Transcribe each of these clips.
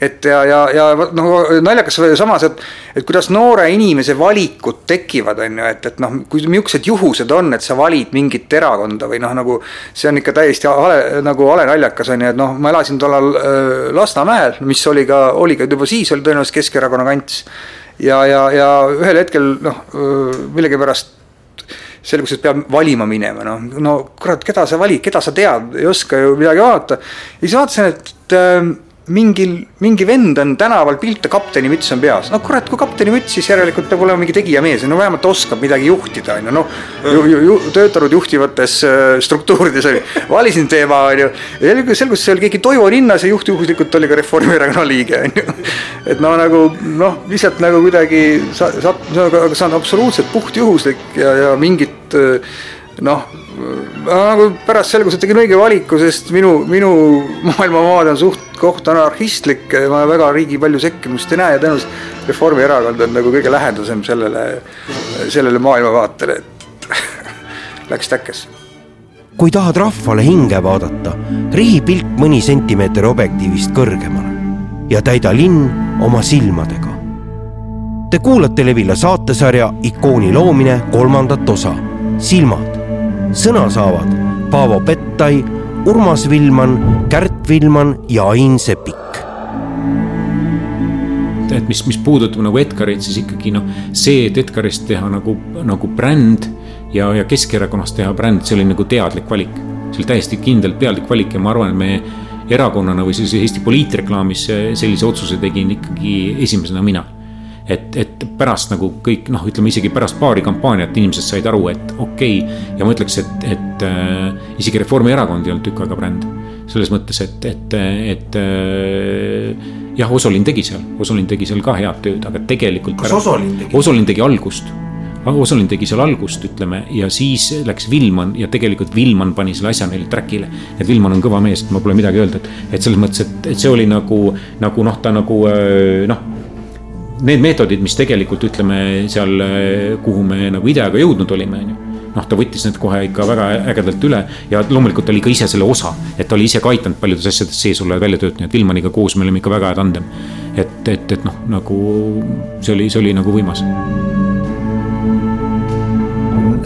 et ja, ja, ja noh, naljakas samas, et, et kuidas noore inimese valikud tekivad, on ju, et, et noh, kui niisugused juhused on, et sa valid mingit erakonda või noh, nagu see on ikka täiesti hale, nagu hale naljakas on ju, et noh, ma elasin tollal äh, Lasnamäel, mis oli ka, oli ka juba siis oli tõenäoliselt Keskerakonna kants. ja, ja, ja ühel hetkel noh, millegipärast selgus, et peab valima minema, noh, no kurat, keda sa valid, keda sa tead, ei oska ju midagi vaadata. ja siis vaatasin, et äh, mingil, mingi vend on tänaval pilte, kaptenimüts on peas. no kurat, kui kaptenimüts, siis järelikult peab olema mingi tegijamees, no vähemalt oskab midagi juhtida, on ju, noh. ju, ju, ju töötanud juhtivates äh, struktuurides valisin teema, on ju. ja selgus, see oli keegi Toivo Linnas ja juhtjuhuslikult oli ka Reformierakonna liige, on ju. et no nagu noh, lihtsalt nagu kuidagi sa, sa, sa, see on absoluutselt puhtjuhuslik ja, ja mingit äh, noh nagu pärast selgus, et tegin õige valiku, sest minu, minu maailmavaade on suht-koht anarhistlik, ma väga riigi palju sekkumist ei näe ja tõenäoliselt Reformierakond on nagu kõige lähedasem sellele, sellele maailmavaatele, et läks täkkesse kui tahad rahvale hinge vaadata, rihi pilk mõni sentimeeter objektiivist kõrgemale ja täida linn oma silmadega. Te kuulate Levila saatesarja Ikooni loomine kolmandat osa, Silmad sõna saavad Paavo Pettai, Urmas Villman, Kärt Villman ja Ain Sepik. et mis, mis puudutab nagu Edgarit, siis ikkagi noh, see, et Edgarist teha nagu, nagu bränd ja, ja Keskerakonnast teha bränd, see oli nagu teadlik valik. see oli täiesti kindlalt teadlik valik ja ma arvan, et me erakonnana või siis Eesti poliitreklaamis sellise otsuse tegin ikkagi esimesena mina et, et pärast nagu kõik noh, ütleme isegi pärast paari kampaaniat inimesed said aru, et okei okay, ja ma ütleks, et, et äh, isegi Reformierakond ei olnud tükk aega bränd. selles mõttes, et, et, et äh, jah, Osolin tegi seal, Osolin tegi seal ka head tööd, aga tegelikult. kas pärast, Osolin tegi? Osolin tegi algust Osolin tegi seal algust, ütleme, ja siis läks Vilman ja tegelikult Vilman pani selle asja neile track'ile. et Vilman on kõva mees, ma pole midagi öelda, et, et selles mõttes, et, et see oli nagu, nagu noh, ta nagu äh, noh need meetodid, mis tegelikult ütleme seal, kuhu me nagu ideaga jõudnud olime, on ju noh, ta võttis need kohe ikka väga ägedalt üle ja loomulikult oli ka ise selle osa, et ta oli ise ka aidanud paljudes asjades sees olla ja välja töötanud, et Vilmaniga koos me olime ikka väga hea tandem. et, et, et noh, nagu see oli, see oli nagu võimas.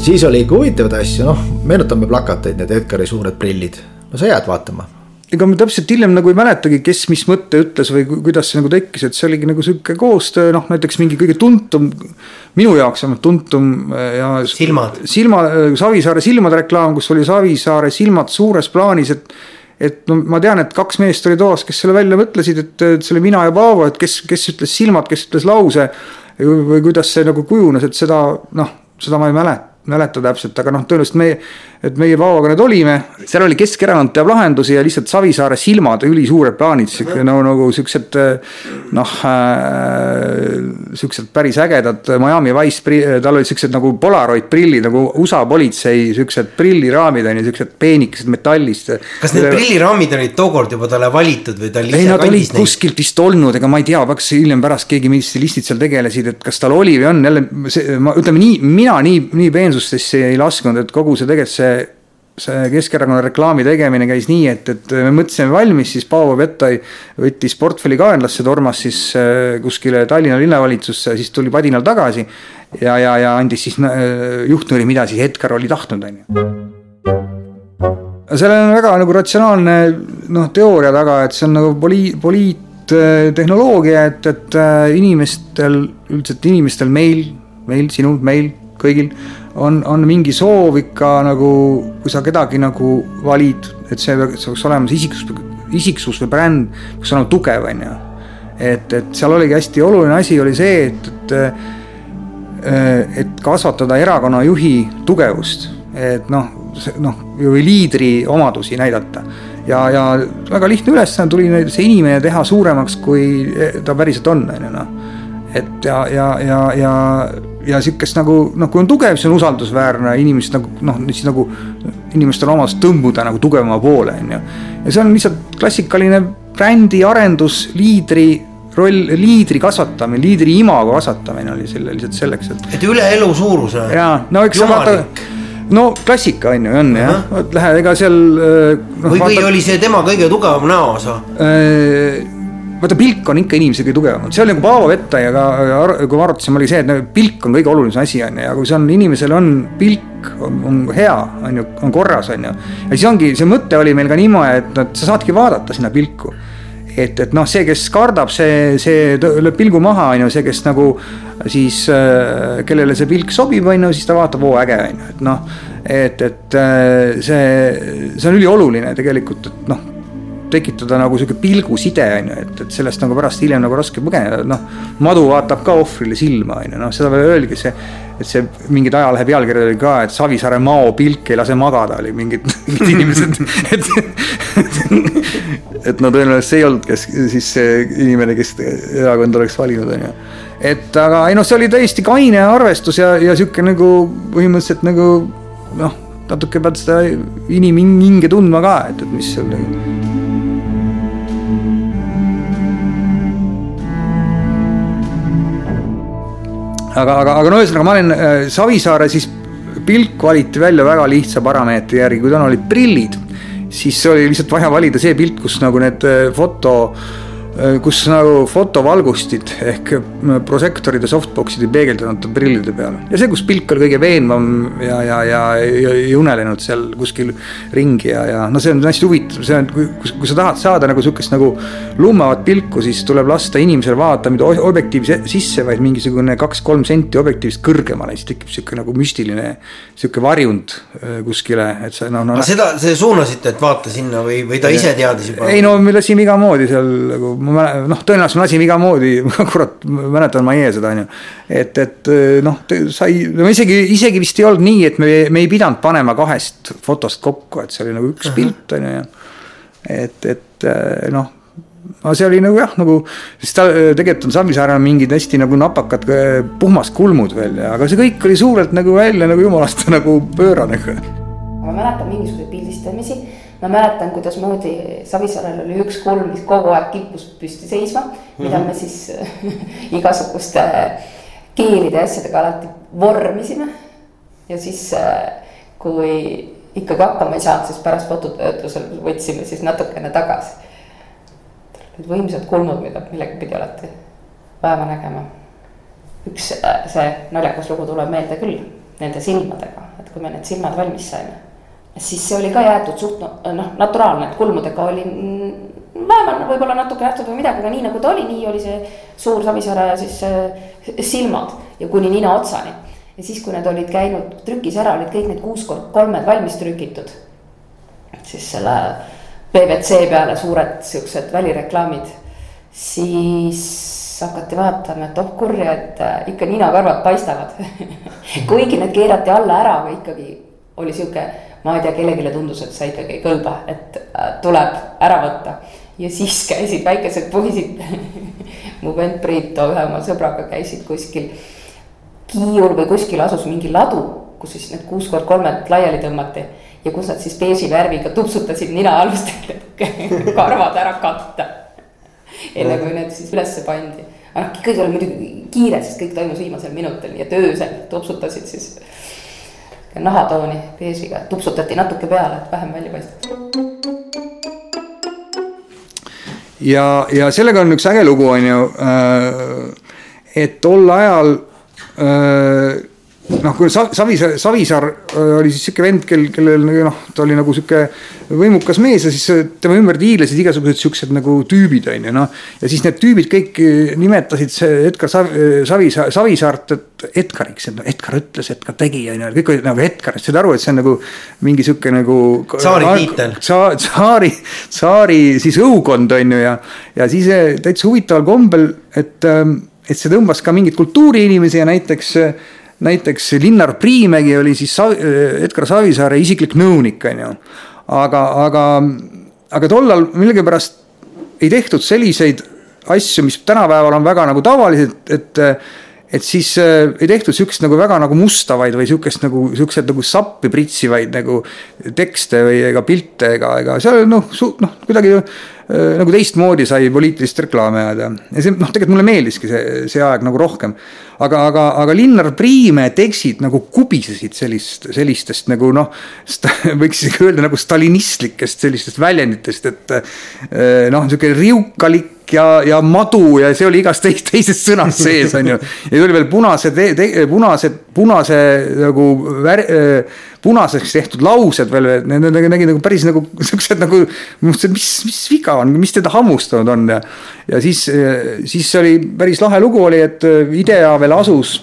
siis oli ikka huvitavaid asju, noh, meenutame plakateid, need Edgari suured prillid, no sa jääd vaatama ega ma täpselt hiljem nagu ei mäletagi, kes mis mõtte ütles või kuidas see nagu tekkis, et see oligi nagu sihuke koostöö, noh näiteks mingi kõige tuntum. minu jaoks vähemalt tuntum äh, ja. silmad. silma, äh, Savisaare silmade reklaam, kus oli Savisaare silmad suures plaanis, et. et no ma tean, et kaks meest oli toas, kes selle välja mõtlesid, et, see oli mina ja Paavo, et kes, kes ütles silmad, kes ütles lause. või kuidas see nagu kujunes, et seda noh, seda ma ei mäleta mäleta täpselt, aga noh, tõenäoliselt meie, et meie Paavoga need olime, seal oli Keskerakond teab lahendusi ja lihtsalt Savisaare silmad, ülisuured plaanid, sihuke no nagu siuksed noh äh,. siuksed päris ägedad Miami Wise, tal olid siuksed nagu Polaroid prillid nagu USA politsei siuksed prilliraamid on ju, siuksed peenikesed metallist. kas need prilliraamid olid tookord juba talle valitud või ta lihtsalt. ei, nad olid kuskilt vist olnud, ega ma ei tea, kas hiljem pärast keegi, mis stilistid seal tegelesid, et kas tal oli või on jälle see, ma ütleme nii, mina nii, nii peen peensustesse ei laskunud, et kogu see tegelikult see see Keskerakonna reklaami tegemine käis nii, et, et me mõtlesime valmis, siis Paavo Pettai võttis portfelli kaenlasse, tormas siis äh, kuskile Tallinna linnavalitsusse, siis tuli padinal tagasi. ja, ja, ja andis siis äh, juhtnööri, mida siis Edgar oli tahtnud, on ju. sellel on väga nagu ratsionaalne noh, teooria taga, et see on nagu poli-, poliittehnoloogia, et, et äh, inimestel, üldiselt inimestel, meil, meil, sinul, meil, kõigil on, on mingi soov ikka nagu, kui sa kedagi nagu valid, et see peaks olema see isiksus, isiksus või bränd, peaks olema tugev, on ju. et, et seal oligi hästi oluline asi oli see, et, et et kasvatada erakonna juhi tugevust, et noh, noh, või liidri omadusi näidata ja, ja väga lihtne ülesanne tuli see inimene teha suuremaks, kui ta päriselt on, on ju noh. et ja, ja, ja, ja ja sihukest nagu noh, kui on tugev, see on usaldusväärne, inimesed nagu noh, siis nagu inimestel on omadus tõmbuda nagu tugevama poole, on ju. ja see on lihtsalt klassikaline brändi arendus, liidri roll, liidri kasvatamine, liidri imago kasvatamine oli selle lihtsalt selleks, et. et üle elu suuruse. jaa, no eks sa vaata no klassika on ju, on jah lähe, ega seal äh, no,. või, või vaata... oli see tema kõige tugevam näoosa äh,? Vaata pilk on ikka inimese kõige tugevam, see oli nagu Paavo Vettajaga, kui me arutasime, oli see, et pilk on kõige olulisem asi, on ju, ja kui see on, inimesel on pilk, on, on hea, on ju, on korras, on ju. ja siis ongi, see mõte oli meil ka niimoodi, et, et sa saadki vaadata sinna pilku et, et noh, see, kes kardab, see, see lööb pilgu maha, on ju, see, kes nagu siis äh,, kellele see pilk sobib, on ju, siis ta vaatab, oo äge, on ju, et noh. et, et äh, see, see on ülioluline tegelikult, et noh tekitada nagu sihuke pilguside on ju, et, et sellest nagu pärast hiljem nagu raske põgeneda, noh. madu vaatab ka ohvrile silma on ju, noh seda veel öeldigi see, et see mingid ajalehe pealkirjad oli ka, et Savisaare Mao pilk ei lase magada, oli mingid, mingid inimesed, et. et no tõenäoliselt see ei olnud, kes siis see inimene, kes erakonda oleks valinud, on ju. et aga ei noh, see oli täiesti kaine arvestus ja, ja sihuke nagu põhimõtteliselt nagu noh natuke pead seda inimhinge tundma ka, et, et mis seal nagu aga, aga, aga no ühesõnaga, ma olen äh, Savisaare siis pilk valiti välja väga lihtsa parameetri järgi, kui tal olid prillid, siis oli lihtsalt vaja valida see pilt, kus nagu need äh, foto Äh, kus nagu fotovalgustid ehk äh, prožektorid ja softbox'id ei peegeldanud prillide peal. ja see, kus pilk oli kõige veenvam ja, ja, ja, ja ei unelenud seal kuskil ringi ja, ja no see on hästi huvitav, see on, kui, kui sa tahad saada nagu sihukest nagu lummavat pilku, siis tuleb lasta inimesel vaadata mitte objektiivi sisse, vaid mingisugune kaks-kolm senti objektiivist kõrgemale, siis tekib sihuke nagu müstiline sihuke varjund äh, kuskile, et sa noh no, no. seda, te suunasite, et vaata sinna või, või ta ise teadis juba? ei no me lasime igamoodi seal nagu ma noh, tõenäoliselt me lasime igamoodi, kurat, mäletan ma ei seda, on ju. et, et noh, sai, no isegi, isegi vist ei olnud nii, et me, me ei pidanud panema kahest fotost kokku, et see oli nagu üks uh -huh. pilt, on ju, ja. et, et noh aga see oli nagu jah, nagu, sest ta tegelikult on Savisaarel mingid hästi nagu napakad puhmaskulmud veel ja, aga see kõik oli suurelt nagu välja nagu jumalast nagu pöörane. ma mäletan mingisuguseid pildistamisi ma mäletan, kuidasmoodi Savisaarel oli üks kulm, mis kogu aeg kippus püsti seisma mm, -hmm. mida mhm. me siis igasuguste keelide ja asjadega alati vormisime. ja siis, äh, kui ikkagi hakkama ei saanud, siis pärast fototöötlusel võtsime siis natukene tagasi. Need võimsad kulmud, mida, millega pidi alati vaeva nägema. üks äh, see naljakas lugu tuleb meelde küll nende silmadega, et kui me need silmad valmis saime siis see oli ka jäetud suht noh, naturaalne, et kulmudega oli vaevalt võib-olla natuke nähtud või midagi, aga nii nagu ta oli, nii oli see suur Savisaare siis äh, silmad ja kuni nina otsani. ja siis, kui need olid käinud trükis ära, olid kõik need kuus kolmed valmis trükitud. siis selle PVC peale suured siuksed välireklaamid, siis hakati vaatama, et oh kurja, et äh, ikka ninakarvad paistavad kuigi need keerati alla ära, aga ikkagi oli sihuke ma ei tea, kellelegi tundus, et see ikkagi ei kõlba, et äh, tuleb ära võtta. ja siis käisid väikesed poisid mu vend Priit ühe oma sõbraga käisid kuskil. Kiiul või kuskil asus mingi ladu, kus siis need kuus kord kolmed laiali tõmmati ja kus nad siis beeži värviga tupsutasid ninaalust, et karvad ära katta. enne kui need siis ülesse pandi, aga noh, kõik oli muidugi kiire, sest kõik toimus viimasel minutil, et öösel tupsutasid siis nahatooni beežiga, tupsutati natuke peale, et vähem välja paistab. ja, ja sellega on üks äge lugu, on ju. Äh, et tol ajal äh, noh, kui Savisaar, Savisaar äh, oli siis sihuke vend, kel, kellel noh, ta oli nagu sihuke võimukas mees ja siis äh, tema ümber tiilesid igasugused siuksed nagu tüübid on ju noh. ja siis need tüübid kõik äh, nimetasid see Edgar Savisaar, Savisaart, et Edgariks, et no Edgar ütles, Edgar tegi on ju, kõik olid nagu Edgar, said aru, et see on nagu mingi sihuke nagu. tsaari tiitel. tsaari, tsaari siis õukond on ju ja, ja siis täitsa huvitaval kombel, et, ähm, et see tõmbas ka mingeid kultuuriinimesi ja näiteks näiteks Linnar Priimägi oli siis Edgar Savisaare isiklik nõunik, on ju. aga, aga, aga tollal millegipärast ei tehtud selliseid asju, mis tänapäeval on väga nagu tavalised, et et siis äh, ei tehtud sihukest nagu väga nagu mustavaid või sihukest nagu siukseid nagu sappi pritsivaid nagu tekste või ega pilte ega, ega seal noh, noh kuidagi äh, nagu teistmoodi sai poliitilist reklaami ajada. ja see noh, tegelikult mulle meeldiski see, see aeg nagu rohkem. aga, aga, aga Linnar Priimäe tekstid nagu kubisesid sellist, sellistest nagu noh, võiks isegi öelda nagu stalinistlikest sellistest väljenditest, et äh, noh, sihuke riukalik ja, ja madu ja see oli igas teises, teises sõnas sees, on ju. ja tuli veel punase, punased, punase nagu vär-, punaseks tehtud laused veel, need nägid nagu päris nagu siuksed nagu. mis, mis viga on, mis teda hammustanud on ja, ja siis, siis oli päris lahe lugu oli, et IDEA veel asus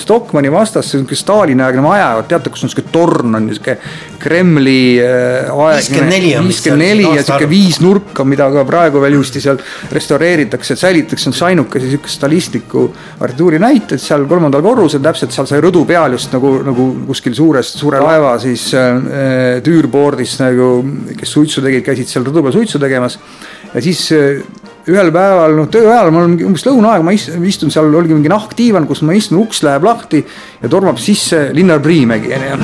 Stockmanni vastas, see on niisugune Stalini-aegne maja, teate, kus on niisugune torn on niisugune Kremli äh, aeg. viiskümmend neli on. viiskümmend neli ja niisugune viisnurk on, mida ka praegu veel ilusti seal restaureeritakse, et säilitatakse, on ainukese niisuguse stalistliku arhitektuuri näited seal kolmandal korrusel, täpselt seal sai rõdu peal just nagu, nagu kuskil suures, suure laeva siis äh, tüürboordis nagu, kes suitsu tegid, käisid seal rõdu peal suitsu tegemas ja siis äh, ühel päeval, noh töö ajal, mul on umbes lõunaaeg, ma istun seal, oligi mingi nahkdiivan, kus ma istun, uks läheb lahti ja tormab sisse Linnar Priimägi, onju.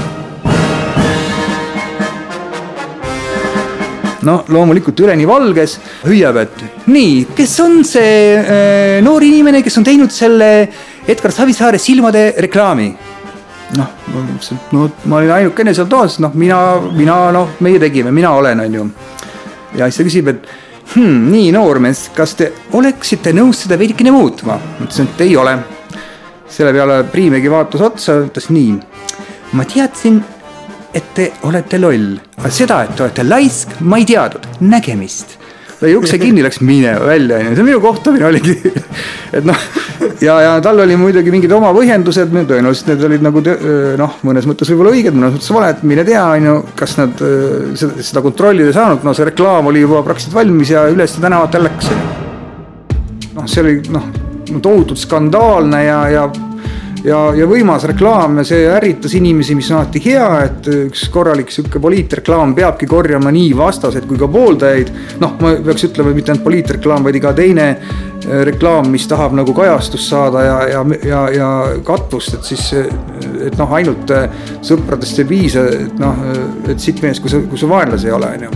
no loomulikult üleni valges, hüüab, et nii, kes on see äh, noor inimene, kes on teinud selle Edgar Savisaare silmade reklaami? noh, ma mõtlesin, et no ma olin ainukene seal toas, noh, mina, mina, noh, meie tegime, mina olen, onju. ja siis ta küsib, et hmm,. nii, noormees, kas te oleksite nõus seda veidikene muutma? ma ütlesin, et ei ole. selle peale Priimägi vaatas otsa, ütles nii. ma teadsin, et te olete loll, aga seda, et te olete laisk, ma ei teadnud. nägemist lõi ukse kinni, läks minema välja, onju, see minu kohtumine oligi. et noh, ja, ja tal oli muidugi mingid oma põhjendused, tõenäoliselt need olid nagu noh, mõnes mõttes võib-olla õiged, mõnes mõttes valed, mine tea, onju, kas nad seda, seda kontrollida ei saanud, no see reklaam oli juba praktiliselt valmis ja üles tänavatel läks. noh, see oli noh, tohutult skandaalne ja, ja ja, ja võimas reklaam ja see ärritas inimesi, mis on alati hea, et üks korralik sihuke poliitreklaam peabki korjama nii vastaseid kui ka pooldajaid. noh, ma peaks ütlema, mitte ainult poliitreklaam, vaid iga teine äh, reklaam, mis tahab nagu kajastust saada ja, ja, ja, ja katvust, et siis, et noh, ainult äh, sõpradest ei piisa, et noh, et sitt mees, kui sa, kui sa vaenlasi ei ole, on ju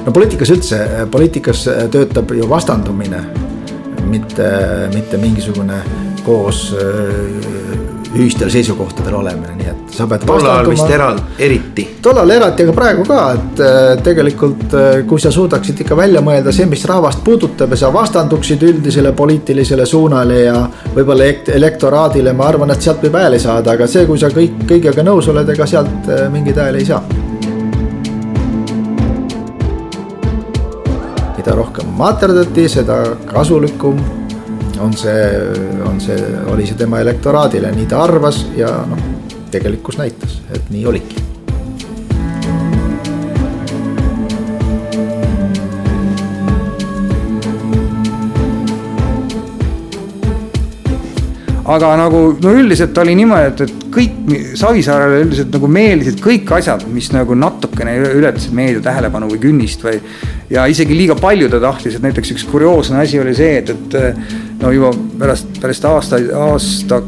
no poliitikas üldse, poliitikas töötab ju vastandumine mitte, mitte mingisugune koos äh, ühistel seisukohtadel olemine, nii et sa pead. tol ajal vist eral-, eriti. tollal eraldi, aga praegu ka, et äh, tegelikult äh, kui sa suudaksid ikka välja mõelda see, mis rahvast puudutab ja sa vastanduksid üldisele poliitilisele suunale ja võib-olla elektoraadile, ma arvan, et sealt võib hääli saada, aga see, kui sa kõik, kõigega nõus oled, ega sealt mingeid hääli ei saa mida rohkem materdati, seda kasulikum on see, on see, oli see tema elektoraadile, nii ta arvas ja noh, tegelikkus näitas, et nii oligi aga nagu no üldiselt oli niimoodi, et, et kõik Savisaarele üldiselt nagu meeldisid kõik asjad, mis nagu natukene ületasid meedia tähelepanu või künnist või. Ja isegi liiga palju ta tahtis, et näiteks üks kurioosne asi oli see, et, et no juba pärast, pärast aastaid, aasta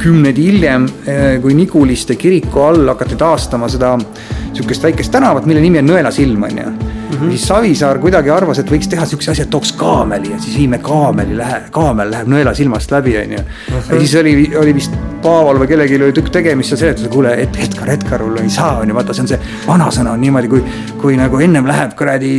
kümneid hiljem, kui Niguliste kiriku all hakati taastama seda sihukest väikest tänavat, mille nimi on Nõelasilm, on ju mm. -hmm. siis Savisaar kuidagi arvas, et võiks teha siukse asja, et tooks kaameli ja siis viime kaameli lähe, kaamel läheb nõela silmast läbi, onju. ja siis oli, oli vist Paaval või kellelgi oli tükk tegemist ja seletas, et kuule, et Edgar, Edgar, mul ei saa, onju, vaata, see on see vanasõna on niimoodi, kui, kui nagu ennem läheb kuradi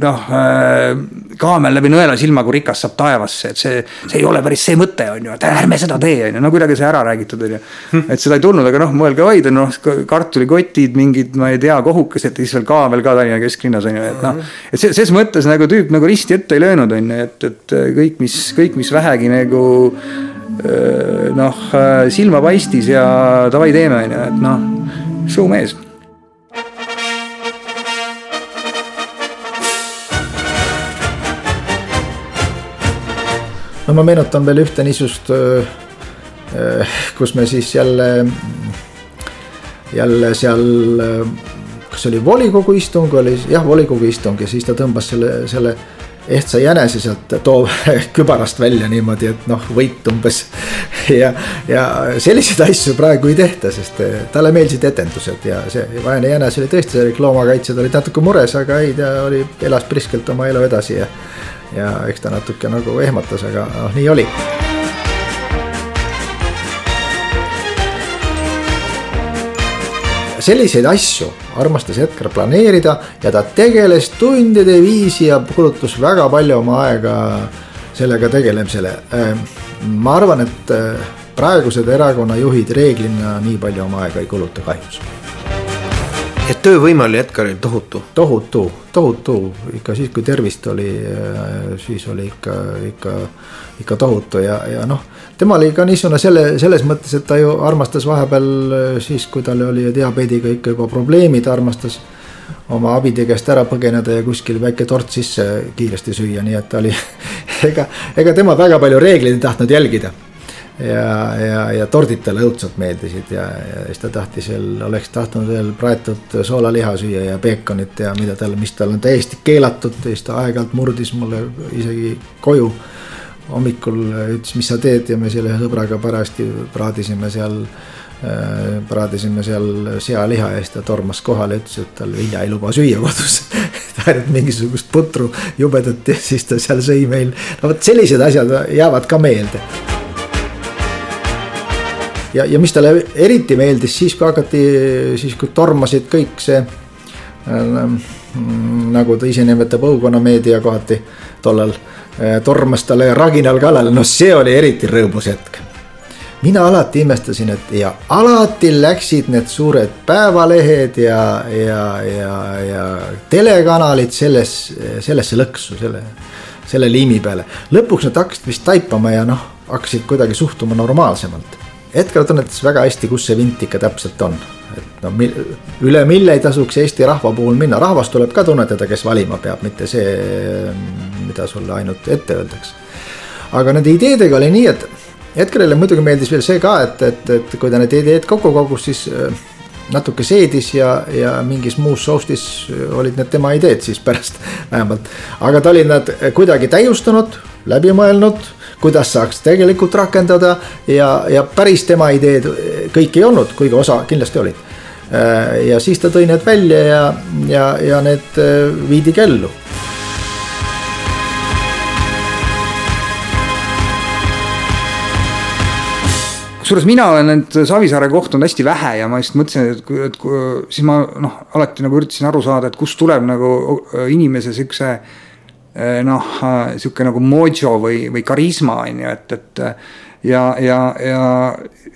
noh äh, kaamel läbi nõela silma, kui rikas saab taevasse, et see, see ei ole päris see mõte, on ju, et ärme seda tee, on ju, no kuidagi see ära räägitud, on ju. et seda ei tulnud, aga noh, mõelge vaid, noh, kartulikotid, mingid, ma ei tea, kohukesed ja siis veel kaamel ka Tallinna kesklinnas on ju, et noh. et ses mõttes nagu tüüp nagu risti ette ei löönud, on ju, et, et kõik, mis, kõik, mis vähegi nagu noh, silma paistis ja davai teeme, on ju, et noh, showmees no ma meenutan veel ühte niisugust, kus me siis jälle, jälle seal kas oli volikogu istung, oli jah, volikogu istung ja siis ta tõmbas selle, selle ehtsa jänese sealt too kübarast välja niimoodi, et noh, võit umbes. ja, ja selliseid asju praegu ei tehta, sest talle meeldisid etendused ja see vaene jänes oli tõesti, see loomakaitsjad olid natuke mures, aga ei, ta oli, elas priskelt oma elu edasi ja. ja eks ta natuke nagu ehmatas, aga noh, nii oli selliseid asju armastas Edgar planeerida ja ta tegeles tundide viisi ja kulutus väga palju oma aega sellega tegelemisele. ma arvan, et praegused erakonnajuhid reeglina nii palju oma aega ei kuluta kahjuks et töövõime oli Edgaril tohutu. tohutu, tohutu, ikka siis, kui tervist oli, siis oli ikka, ikka, ikka tohutu ja, ja noh. Tema oli ka niisugune selle, selles mõttes, et ta ju armastas vahepeal siis, kui tal oli diabeediga ikka juba probleemid, armastas oma abide käest ära põgeneda ja kuskil väike tort sisse kiiresti süüa, nii et ta oli ega, ega tema väga palju reegleid ei tahtnud jälgida ja, ja, ja tordid talle õudselt meeldisid ja, ja siis ta tahtis veel, oleks tahtnud veel praetud soolaliha süüa ja peekonit ja mida tal, mis tal on täiesti keelatud ja siis ta aeg-ajalt murdis mulle isegi koju. Hommikul ütles, mis sa teed? Ja me selle sõbraga parajasti praadisime seal äh,, praadisime seal sealiha ja siis ta tormas kohale ütles, et tal vilja ei luba süüa kodus. Ainult mingisugust putru jubedat ja siis ta seal sõi meil, no vot sellised asjad jäävad ka meelde. Ja, ja mis talle eriti meeldis siis, kui hakati, siis kui tormasid kõik see äh,. nagu ta ise nimetab õukonnameedia kohati tollal äh, tormas talle raginal kallale, no see oli eriti rõõmus hetk. mina alati imestasin, et ja alati läksid need suured päevalehed ja, ja, ja, ja telekanalid selles, sellesse lõksu, selle, selle liimi peale. lõpuks nad hakkasid vist taipama ja noh, hakkasid kuidagi suhtuma normaalsemalt Edgar tunnetas väga hästi, kus see vint ikka täpselt on. et no üle mille ei tasuks Eesti rahva puhul minna, rahvas tuleb ka tunnetada, kes valima peab, mitte see, mida sulle ainult ette öeldakse. aga nende ideedega oli nii, et Edgarile muidugi meeldis veel see ka, et, et, et kui ta need ideed kokku kogus, siis äh, natuke seedis ja, ja mingis muus soustis olid need tema ideed siis pärast vähemalt. aga ta oli nad kuidagi täiustanud, läbi mõelnud kuidas saaks tegelikult rakendada ja, ja päris tema ideed kõik ei olnud, kuigi osa kindlasti olid. Äh, ja siis ta tõi need välja ja, ja, ja need äh, viidigi ellu kusjuures mina olen nüüd Savisaare kohtunud hästi vähe ja ma just mõtlesin, et, et, et siis ma noh, alati nagu üritasin aru saada, et kust tuleb nagu inimese siukse Eh, noh, eh, sihuke nagu mojo või, või karisma on ju, et, et. ja, ja, ja,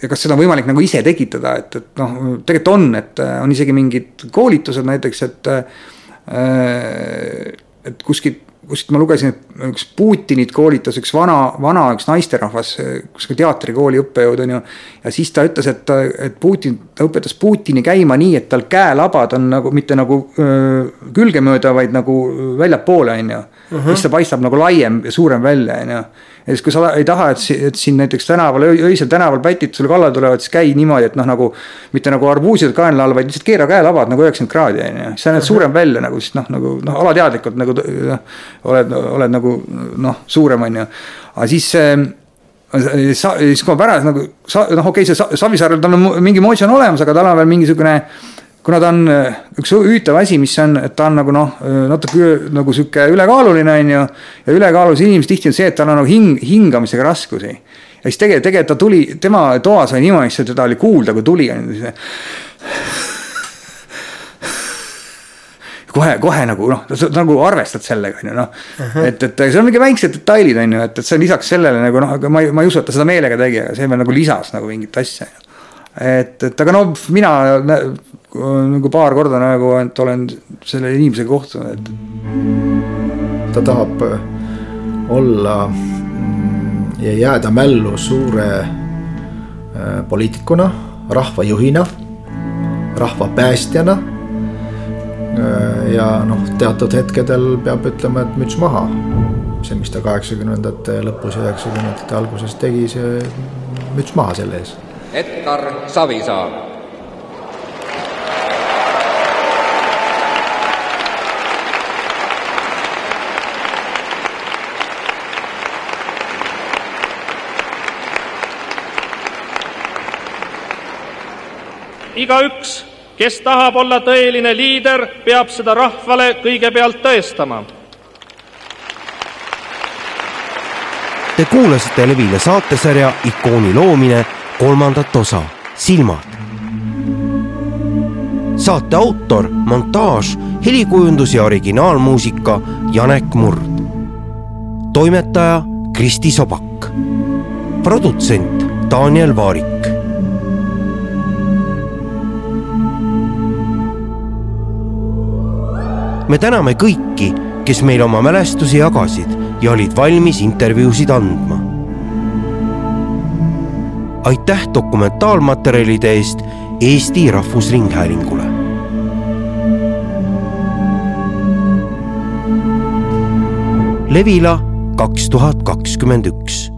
ja kas seda on võimalik nagu ise tekitada, et, et noh, tegelikult on, et on isegi mingid koolitused näiteks, et. et kuskilt kuskilt ma lugesin, et üks Putinit koolitas üks vana, vana üks naisterahvas, kuskil teatrikooli õppejõud on ju. ja siis ta ütles, et, et Putin, ta õpetas Putini käima nii, et tal käelabad on nagu mitte nagu öö, külgemööda, vaid nagu väljapoole, on ju. siis ta paistab nagu laiem ja suurem välja, on ju ja siis, kui sa ei taha, et, et siin näiteks tänaval, öisel tänaval pätid sulle kallale tulevad, siis käi niimoodi, et noh, nagu. mitte nagu arbuusid kaenla all, vaid lihtsalt keera käelabad nagu üheksakümmend kraadi on ju, siis sa näed suurem välja nagu siis noh, nagu noh, alateadlikult nagu noh. oled, oled nagu noh, suurem on ju, aga siis sa, siis kui ma pärast nagu sa, noh, okei okay,, see Savisaarel tal on mingi moodsa on olemas, aga tal on veel mingisugune kuna ta on äh, üks huvitav asi, mis on, et ta on nagu noh, äh, natuke nagu sihuke ülekaaluline on ju. ja ülekaalulised inimesed tihti on see, et tal on nagu hing, hingamisega raskusi. ja siis tegelikult, tegelikult ta tuli, tema toas oli niimoodi, et teda oli kuulda, kui tuli on ju kohe, kohe nagu noh, nagu arvestad sellega on ju noh et, et seal on mingi väiksed detailid on ju, et, et see on lisaks sellele nagu noh, aga ma ei, ma ei usu, et ta seda meelega tegi, aga see veel nagu lisas nagu mingit asja. et, et aga no mina nagu paar korda nagu, et olen selle inimesega kohtunud, et. ta tahab äh, olla mm, ja jääda mällu suure äh, poliitikuna, rahvajuhina, rahva päästjana. Äh, ja noh, teatud hetkedel peab ütlema, et müts maha. see, mis ta kaheksakümnendate lõpus üheksakümnendate alguses tegi, see müts maha selle ees. Edgar Savisaar igaüks, kes tahab olla tõeline liider, peab seda rahvale kõigepealt tõestama. Te kuulasite Levile saatesarja Ikooni loomine kolmandat osa, Silmad saate autor, montaaž, helikujundus ja originaalmuusika Janek Murd. toimetaja Kristi Sobak. produtsent Daniel Vaarik. Me täname kõiki, kes meile oma mälestusi jagasid ja olid valmis intervjuusid andma. aitäh dokumentaalmaterjalide eest Eesti Rahvusringhäälingule. Levila kaks tuhat kakskümmend üks